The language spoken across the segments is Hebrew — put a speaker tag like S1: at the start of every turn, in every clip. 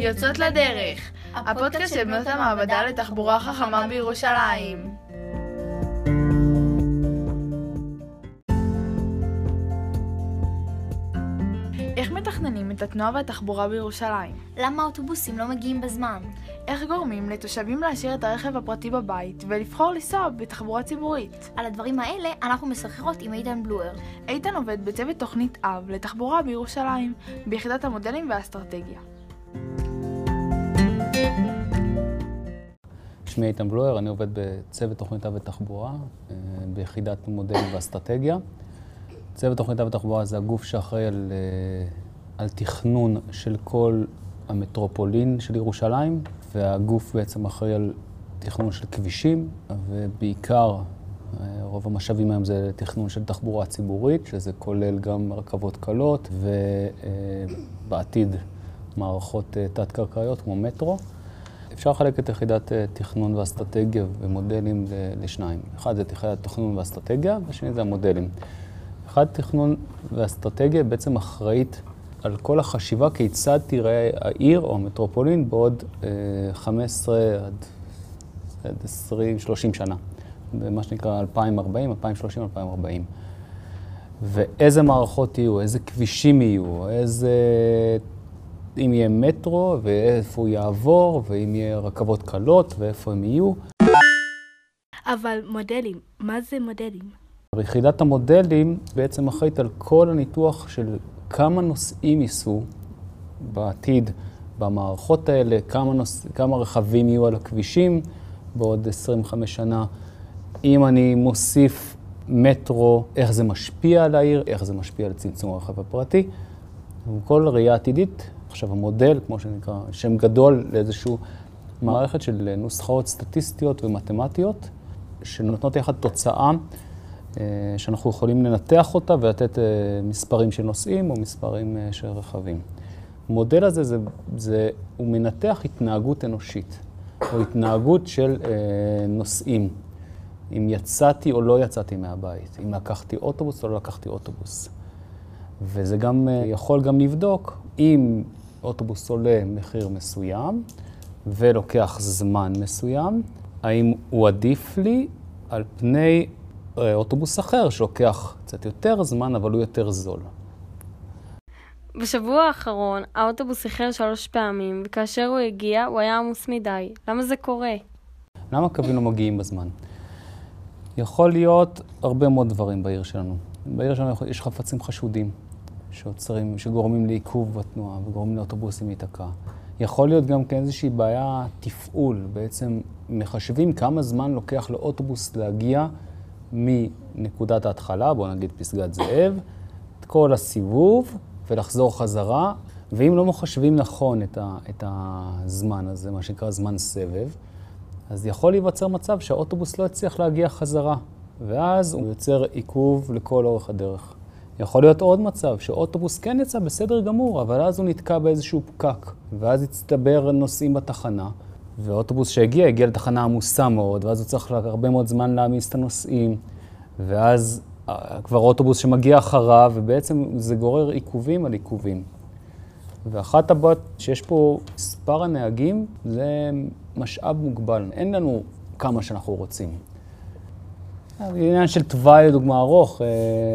S1: יוצאות לדרך, הפודקאסט של בנות המעבדה לתחבורה חכמה בירושלים. איך מתכננים את התנועה והתחבורה בירושלים?
S2: למה האוטובוסים לא מגיעים בזמן?
S1: איך גורמים לתושבים להשאיר את הרכב הפרטי בבית ולבחור לנסוע בתחבורה ציבורית?
S2: על הדברים האלה אנחנו משחקות עם איתן בלואר.
S1: איתן עובד בצוות תוכנית אב לתחבורה בירושלים, ביחידת המודלים והאסטרטגיה.
S3: שמי איתן בלואר, אני עובד בצוות תוכנית אב לתחבורה, אה, ביחידת מודלים ואסטרטגיה. צוות תוכנית אב לתחבורה זה הגוף שאחראי על, אה, על תכנון של כל המטרופולין של ירושלים, והגוף בעצם אחראי על תכנון של כבישים, ובעיקר אה, רוב המשאבים היום זה תכנון של תחבורה ציבורית, שזה כולל גם רכבות קלות, ובעתיד מערכות תת-קרקעיות כמו מטרו. אפשר לחלק את יחידת תכנון ואסטרטגיה ומודלים לשניים. אחד זה יחידת תכנון ואסטרטגיה, והשני זה המודלים. יחידת תכנון ואסטרטגיה בעצם אחראית על כל החשיבה כיצד תראה העיר או המטרופולין בעוד 15 עד 20, 30 שנה. במה שנקרא 2040, 2030, 2040. ואיזה מערכות יהיו, איזה כבישים יהיו, איזה... אם יהיה מטרו, ואיפה הוא יעבור, ואם יהיה רכבות קלות, ואיפה הם יהיו.
S4: אבל מודלים, מה זה מודלים?
S3: יחידת המודלים בעצם אחראית על כל הניתוח של כמה נוסעים ייסעו בעתיד במערכות האלה, כמה, נוס... כמה רכבים יהיו על הכבישים בעוד 25 שנה. אם אני מוסיף מטרו, איך זה משפיע על העיר, איך זה משפיע על צמצום הרכב הפרטי. כל ראייה עתידית, עכשיו המודל, כמו שנקרא, שם גדול לאיזושהי מערכת של נוסחאות סטטיסטיות ומתמטיות, שנותנות יחד תוצאה שאנחנו יכולים לנתח אותה ולתת מספרים של נוסעים או מספרים של רכבים. המודל הזה, זה, זה, הוא מנתח התנהגות אנושית, או התנהגות של נוסעים. אם יצאתי או לא יצאתי מהבית, אם לקחתי אוטובוס או לא לקחתי אוטובוס. וזה גם יכול גם לבדוק אם אוטובוס עולה מחיר מסוים ולוקח זמן מסוים, האם הוא עדיף לי על פני אוטובוס אחר שלוקח קצת יותר זמן, אבל הוא יותר זול.
S4: בשבוע האחרון האוטובוס איחר שלוש פעמים, וכאשר הוא הגיע הוא היה עמוס מדי. למה זה קורה?
S3: למה קווים לא מגיעים בזמן? יכול להיות הרבה מאוד דברים בעיר שלנו. בעיר שלנו יש חפצים חשודים שעוצרים, שגורמים לעיכוב בתנועה וגורמים לאוטובוסים להיתקע. יכול להיות גם כן איזושהי בעיה תפעול, בעצם מחשבים כמה זמן לוקח לאוטובוס להגיע מנקודת ההתחלה, בואו נגיד פסגת זאב, את כל הסיבוב ולחזור חזרה, ואם לא מחשבים נכון את, ה, את הזמן הזה, מה שנקרא זמן סבב, אז יכול להיווצר מצב שהאוטובוס לא יצליח להגיע חזרה, ואז הוא יוצר עיכוב לכל אורך הדרך. יכול להיות עוד מצב שאוטובוס כן יצא בסדר גמור, אבל אז הוא נתקע באיזשהו פקק, ואז הצטבר נוסעים בתחנה, ואוטובוס שהגיע, הגיע לתחנה עמוסה מאוד, ואז הוא צריך הרבה מאוד זמן להעמיס את הנוסעים, ואז כבר אוטובוס שמגיע אחריו, ובעצם זה גורר עיכובים על עיכובים. ואחת הבעיות שיש פה, מספר הנהגים זה משאב מוגבל. אין לנו כמה שאנחנו רוצים. עניין של תוואי, לדוגמה, ארוך,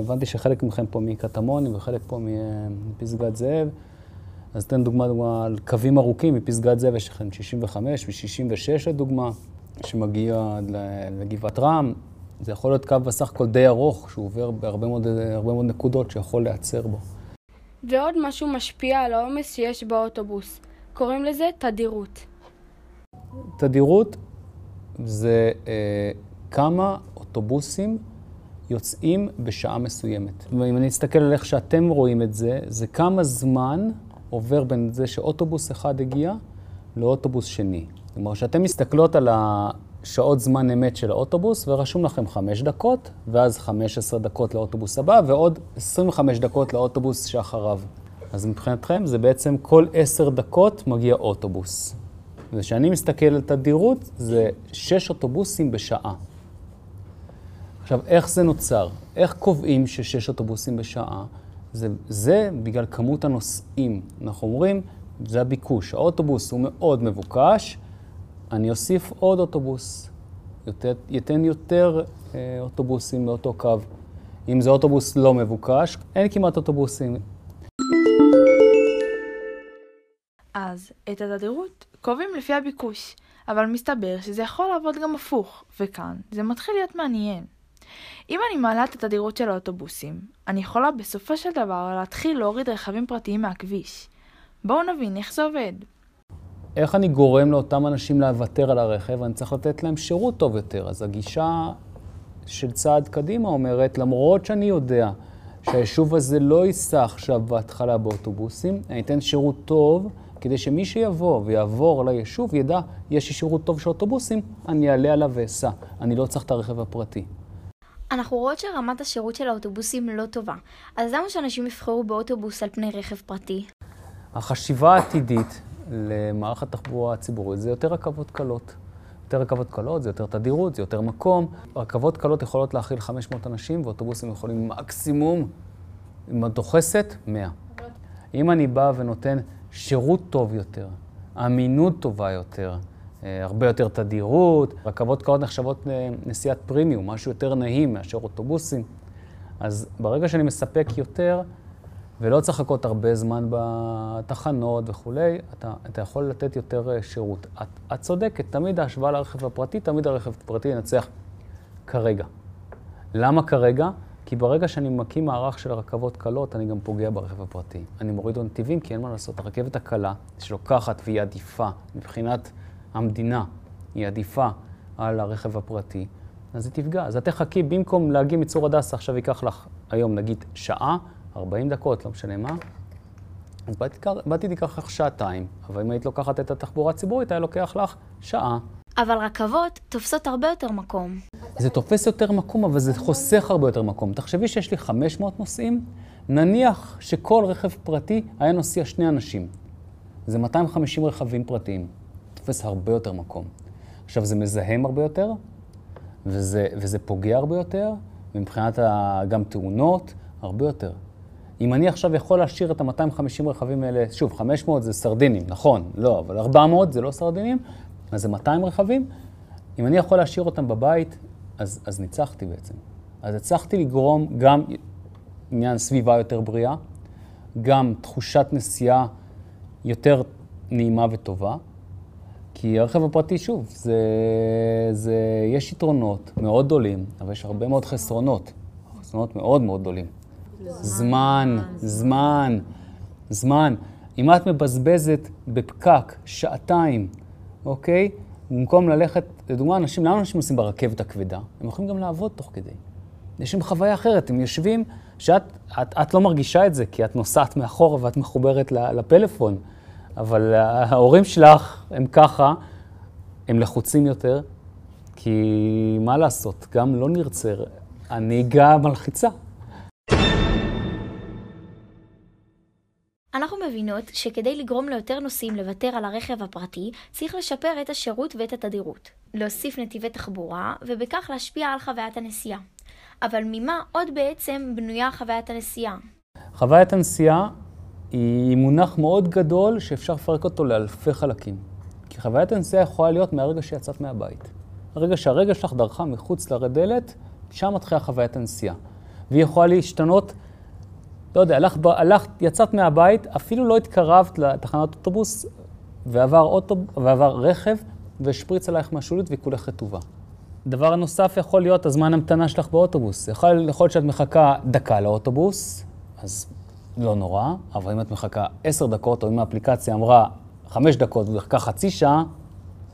S3: הבנתי שחלק מכם פה מקטמונים וחלק פה מפסגת זאב. אז אתן דוגמה, דוגמה על קווים ארוכים, מפסגת זאב יש לכם 65 ו-66 לדוגמה, שמגיע לגבעת רם. זה יכול להיות קו בסך הכל די ארוך, שהוא עובר בהרבה מאוד, מאוד נקודות שיכול להיעצר בו.
S4: ועוד משהו משפיע על העומס שיש באוטובוס. קוראים לזה תדירות.
S3: תדירות זה אה, כמה אוטובוסים יוצאים בשעה מסוימת. ואם אני אסתכל על איך שאתם רואים את זה, זה כמה זמן עובר בין זה שאוטובוס אחד הגיע לאוטובוס שני. כלומר, כשאתם מסתכלות על השעות זמן אמת של האוטובוס, ורשום לכם 5 דקות, ואז 15 דקות לאוטובוס הבא, ועוד 25 דקות לאוטובוס שאחריו. אז מבחינתכם זה בעצם כל 10 דקות מגיע אוטובוס. וכשאני מסתכל על תדירות, זה 6 אוטובוסים בשעה. עכשיו, איך זה נוצר? איך קובעים ששש אוטובוסים בשעה? זה, זה בגלל כמות הנוסעים. אנחנו אומרים, זה הביקוש. האוטובוס הוא מאוד מבוקש, אני אוסיף עוד אוטובוס. יותר, ייתן יותר אה, אוטובוסים לאותו קו. אם זה אוטובוס לא מבוקש, אין כמעט אוטובוסים.
S1: אז את התדירות קובעים לפי הביקוש, אבל מסתבר שזה יכול לעבוד גם הפוך, וכאן זה מתחיל להיות מעניין. אם אני מעלה את התדירות של האוטובוסים, אני יכולה בסופו של דבר להתחיל להוריד רכבים פרטיים מהכביש. בואו נבין איך זה עובד.
S3: איך אני גורם לאותם אנשים לוותר על הרכב? אני צריך לתת להם שירות טוב יותר. אז הגישה של צעד קדימה אומרת, למרות שאני יודע שהיישוב הזה לא ייסע עכשיו בהתחלה באוטובוסים, אני אתן שירות טוב, כדי שמי שיבוא ויעבור ליישוב ידע, יש לי שירות טוב של אוטובוסים, אני אעלה עליו ואסע. אני לא צריך את הרכב הפרטי.
S2: אנחנו רואות שרמת השירות של האוטובוסים לא טובה, אז למה שאנשים יבחרו באוטובוס על פני רכב פרטי?
S3: החשיבה העתידית למערך התחבורה הציבורית זה יותר רכבות קלות. יותר רכבות קלות, זה יותר תדירות, זה יותר מקום. רכבות קלות יכולות להכיל 500 אנשים, ואוטובוסים יכולים מקסימום, עם הדוחסת, 100. אם אני בא ונותן שירות טוב יותר, אמינות טובה יותר, הרבה יותר תדירות, רכבות קלות נחשבות אה, נסיעת פרימיום, משהו יותר נעים מאשר אוטובוסים. אז ברגע שאני מספק יותר, ולא צריך לחכות הרבה זמן בתחנות וכולי, אתה, אתה יכול לתת יותר אה, שירות. את, את צודקת, תמיד ההשוואה לרכב הפרטי, תמיד הרכב הפרטי ינצח כרגע. למה כרגע? כי ברגע שאני מקים מערך של רכבות קלות, אני גם פוגע ברכב הפרטי. אני מוריד לו נתיבים, כי אין מה לעשות. הרכבת הקלה, שלוקחת והיא עדיפה מבחינת המדינה, היא עדיפה על הרכב הפרטי, אז היא תפגע. אז את תחכי, במקום להגיע מצור הדסה, עכשיו ייקח לך היום נגיד שעה, 40 דקות, לא משנה מה. אז באתי תיקח לך שעתיים, אבל אם היית לוקחת את התחבורה הציבורית, היה לוקח לך שעה.
S2: אבל רכבות תופסות הרבה יותר מקום.
S3: זה תופס יותר מקום, אבל זה חוסך הרבה יותר מקום. תחשבי שיש לי 500 נוסעים, נניח שכל רכב פרטי היה נוסע שני אנשים. זה 250 רכבים פרטיים. תופס הרבה יותר מקום. עכשיו, זה מזהם הרבה יותר, וזה, וזה פוגע הרבה יותר, ומבחינת גם תאונות, הרבה יותר. אם אני עכשיו יכול להשאיר את ה-250 רכבים האלה, שוב, 500 זה סרדינים, נכון, לא, אבל 400 זה לא סרדינים, אז זה 200 רכבים. אם אני יכול להשאיר אותם בבית, אז, אז ניצחתי בעצם. אז הצלחתי לגרום גם עניין סביבה יותר בריאה, גם תחושת נסיעה יותר נעימה וטובה, כי הרכב הפרטי, שוב, זה, זה, יש יתרונות מאוד גדולים, אבל יש הרבה מאוד חסרונות, חסרונות מאוד מאוד גדולים. זמן, זמן, זמן. אם את מבזבזת בפקק שעתיים, אוקיי? במקום ללכת, לדוגמה, אנשים, למה אנשים נוסעים ברכבת הכבדה? הם יכולים גם לעבוד תוך כדי. יש להם חוויה אחרת, הם יושבים, שאת את, את לא מרגישה את זה, כי את נוסעת מאחורה ואת מחוברת לפלאפון, אבל ההורים שלך הם ככה, הם לחוצים יותר, כי מה לעשות, גם לא נרצה, הנהיגה מלחיצה.
S2: אנחנו מבינות שכדי לגרום ליותר נוסעים לוותר על הרכב הפרטי, צריך לשפר את השירות ואת התדירות, להוסיף נתיבי תחבורה, ובכך להשפיע על חוויית הנסיעה. אבל ממה עוד בעצם בנויה חוויית הנסיעה?
S3: חוויית הנסיעה היא מונח מאוד גדול שאפשר לפרק אותו לאלפי חלקים. כי חוויית הנסיעה יכולה להיות מהרגע שיצאת מהבית. הרגע שהרגע שלך דרכה מחוץ לרדלת, שם מתחילה חוויית הנסיעה. והיא יכולה להשתנות לא יודע, הלכת, הלכת, יצאת מהבית, אפילו לא התקרבת לתחנת אוטובוס, ועבר, אוטוב, ועבר רכב, והשפריץ עלייך מהשולית וכולך רטובה. דבר נוסף יכול להיות הזמן המתנה שלך באוטובוס. יכול, יכול להיות שאת מחכה דקה לאוטובוס, אז לא נורא, אבל אם את מחכה עשר דקות, או אם האפליקציה אמרה חמש דקות ומחכה חצי שעה,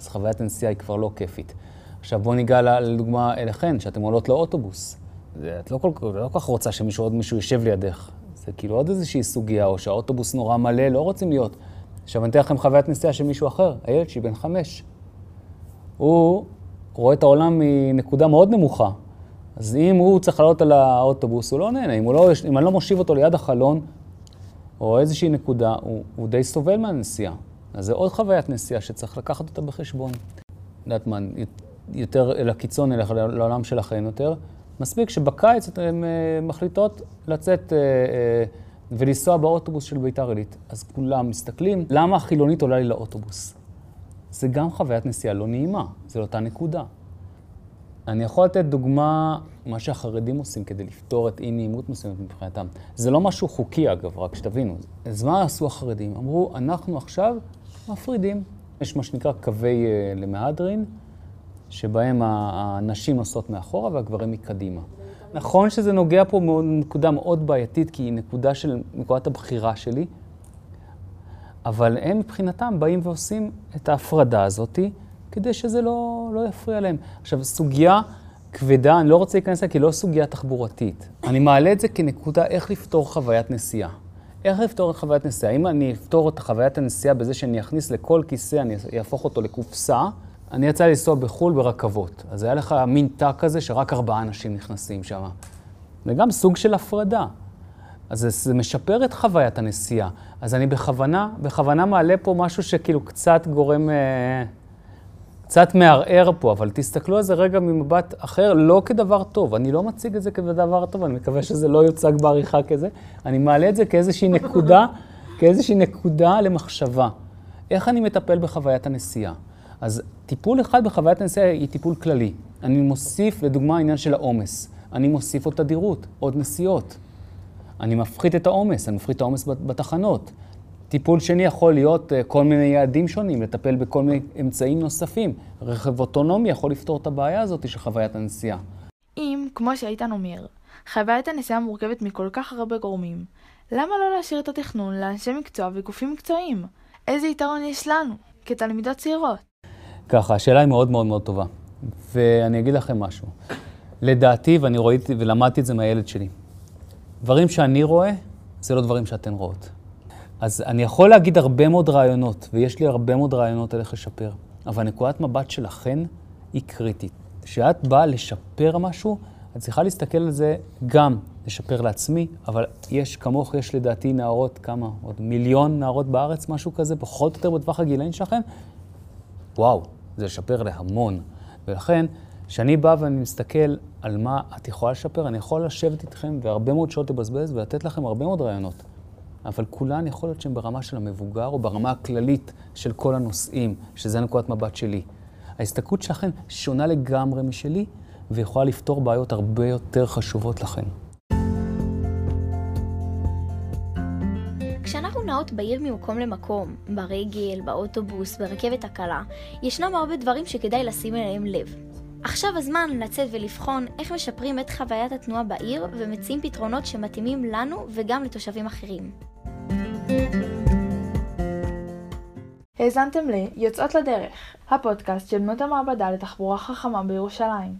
S3: אז חוויית הנסיעה היא כבר לא כיפית. עכשיו בואו ניגע לדוגמה אליכן, שאתם עולות לאוטובוס. את לא כל, לא כל כך רוצה שמישהו, עוד מישהו יישב לידך. זה כאילו עוד איזושהי סוגיה, או שהאוטובוס נורא מלא, לא רוצים להיות. עכשיו אני אתן לכם חוויית נסיעה של מישהו אחר, הילד שלי בן חמש. הוא רואה את העולם מנקודה מאוד נמוכה. אז אם הוא צריך לעלות על האוטובוס, הוא לא נהנה. אם, לא, אם אני לא מושיב אותו ליד החלון, או איזושהי נקודה, הוא, הוא די סובל מהנסיעה. אז זה עוד חוויית נסיעה שצריך לקחת אותה בחשבון. יודעת מה, יותר אל הקיצון, אלך לעולם של החיים יותר. מספיק שבקיץ אתן אה, מחליטות לצאת, אה, אה, ולנסוע באוטובוס של ביתר עילית. אז כולם מסתכלים, למה החילונית עולה לי לאוטובוס? זה גם חוויית נסיעה לא נעימה, זה לאותה נקודה. אני יכול לתת דוגמה, מה שהחרדים עושים כדי לפתור את אי נעימות מסוימת מבחינתם. זה לא משהו חוקי אגב, רק שתבינו. אז מה עשו החרדים? אמרו, אנחנו עכשיו מפרידים. יש מה שנקרא קווי uh, למהדרין, שבהם הנשים נוסעות מאחורה והגברים מקדימה. נכון שזה נוגע פה בנקודה מאוד בעייתית, כי היא נקודה של נקודת הבחירה שלי, אבל הם מבחינתם באים ועושים את ההפרדה הזאתי, כדי שזה לא, לא יפריע להם. עכשיו, סוגיה כבדה, אני לא רוצה להיכנס אליה כי לא סוגיה תחבורתית. אני מעלה את זה כנקודה איך לפתור חוויית נסיעה. איך לפתור את חוויית נסיעה? אם אני אפתור את חוויית הנסיעה בזה שאני אכניס לכל כיסא, אני אהפוך אותו לקופסה, אני יצא לנסוע בחו"ל ברכבות. אז היה לך מין תא כזה שרק ארבעה אנשים נכנסים שם. זה גם סוג של הפרדה. אז זה משפר את חוויית הנסיעה. אז אני בכוונה, בכוונה מעלה פה משהו שכאילו קצת גורם, אה, קצת מערער פה, אבל תסתכלו על זה רגע ממבט אחר, לא כדבר טוב. אני לא מציג את זה כדבר טוב, אני מקווה שזה לא יוצג בעריכה כזה. אני מעלה את זה כאיזושהי נקודה, כאיזושהי נקודה למחשבה. איך אני מטפל בחוויית הנסיעה? אז טיפול אחד בחוויית הנסיעה היא טיפול כללי. אני מוסיף, לדוגמה, העניין של העומס. אני מוסיף עוד תדירות, עוד נסיעות. אני מפחית את העומס, אני מפחית את העומס בתחנות. טיפול שני יכול להיות אה, כל מיני יעדים שונים, לטפל בכל מיני אמצעים נוספים. רכב אוטונומי יכול לפתור את הבעיה הזאת של חוויית הנסיעה.
S1: אם, כמו שאיתן אומר, חוויית הנסיעה מורכבת מכל כך הרבה גורמים, למה לא להשאיר את התכנון לאנשי מקצוע וגופים מקצועיים? איזה יתרון יש לנו, כתלמידות צעירות?
S3: ככה, השאלה היא מאוד מאוד מאוד טובה. ואני אגיד לכם משהו. לדעתי, ואני ראיתי ולמדתי את זה מהילד שלי, דברים שאני רואה, זה לא דברים שאתן רואות. אז אני יכול להגיד הרבה מאוד רעיונות, ויש לי הרבה מאוד רעיונות על איך לשפר, אבל נקודת מבט שלכן היא קריטית. כשאת באה לשפר משהו, את צריכה להסתכל על זה גם לשפר לעצמי, אבל יש כמוך, יש לדעתי נערות, כמה? עוד מיליון נערות בארץ, משהו כזה, פחות או יותר בטווח הגילאים שלכם? וואו, זה לשפר להמון. ולכן, כשאני בא ואני מסתכל על מה את יכולה לשפר, אני יכול לשבת איתכם והרבה מאוד שעות לבזבז ולתת לכם הרבה מאוד רעיונות. אבל כולן יכול להיות שהן ברמה של המבוגר או ברמה הכללית של כל הנושאים, שזה נקודת מבט שלי. ההסתכלות שלכם שונה לגמרי משלי, ויכולה לפתור בעיות הרבה יותר חשובות לכם.
S2: כשאנחנו נעות בעיר ממקום למקום, ברגל, באוטובוס, ברכבת הקלה, ישנם הרבה דברים שכדאי לשים אליהם לב. עכשיו הזמן לצאת ולבחון איך משפרים את חוויית התנועה בעיר ומציעים פתרונות שמתאימים לנו וגם לתושבים אחרים.
S1: האזנתם ל-יוצאות לדרך, הפודקאסט של בנות המעבדה לתחבורה חכמה בירושלים.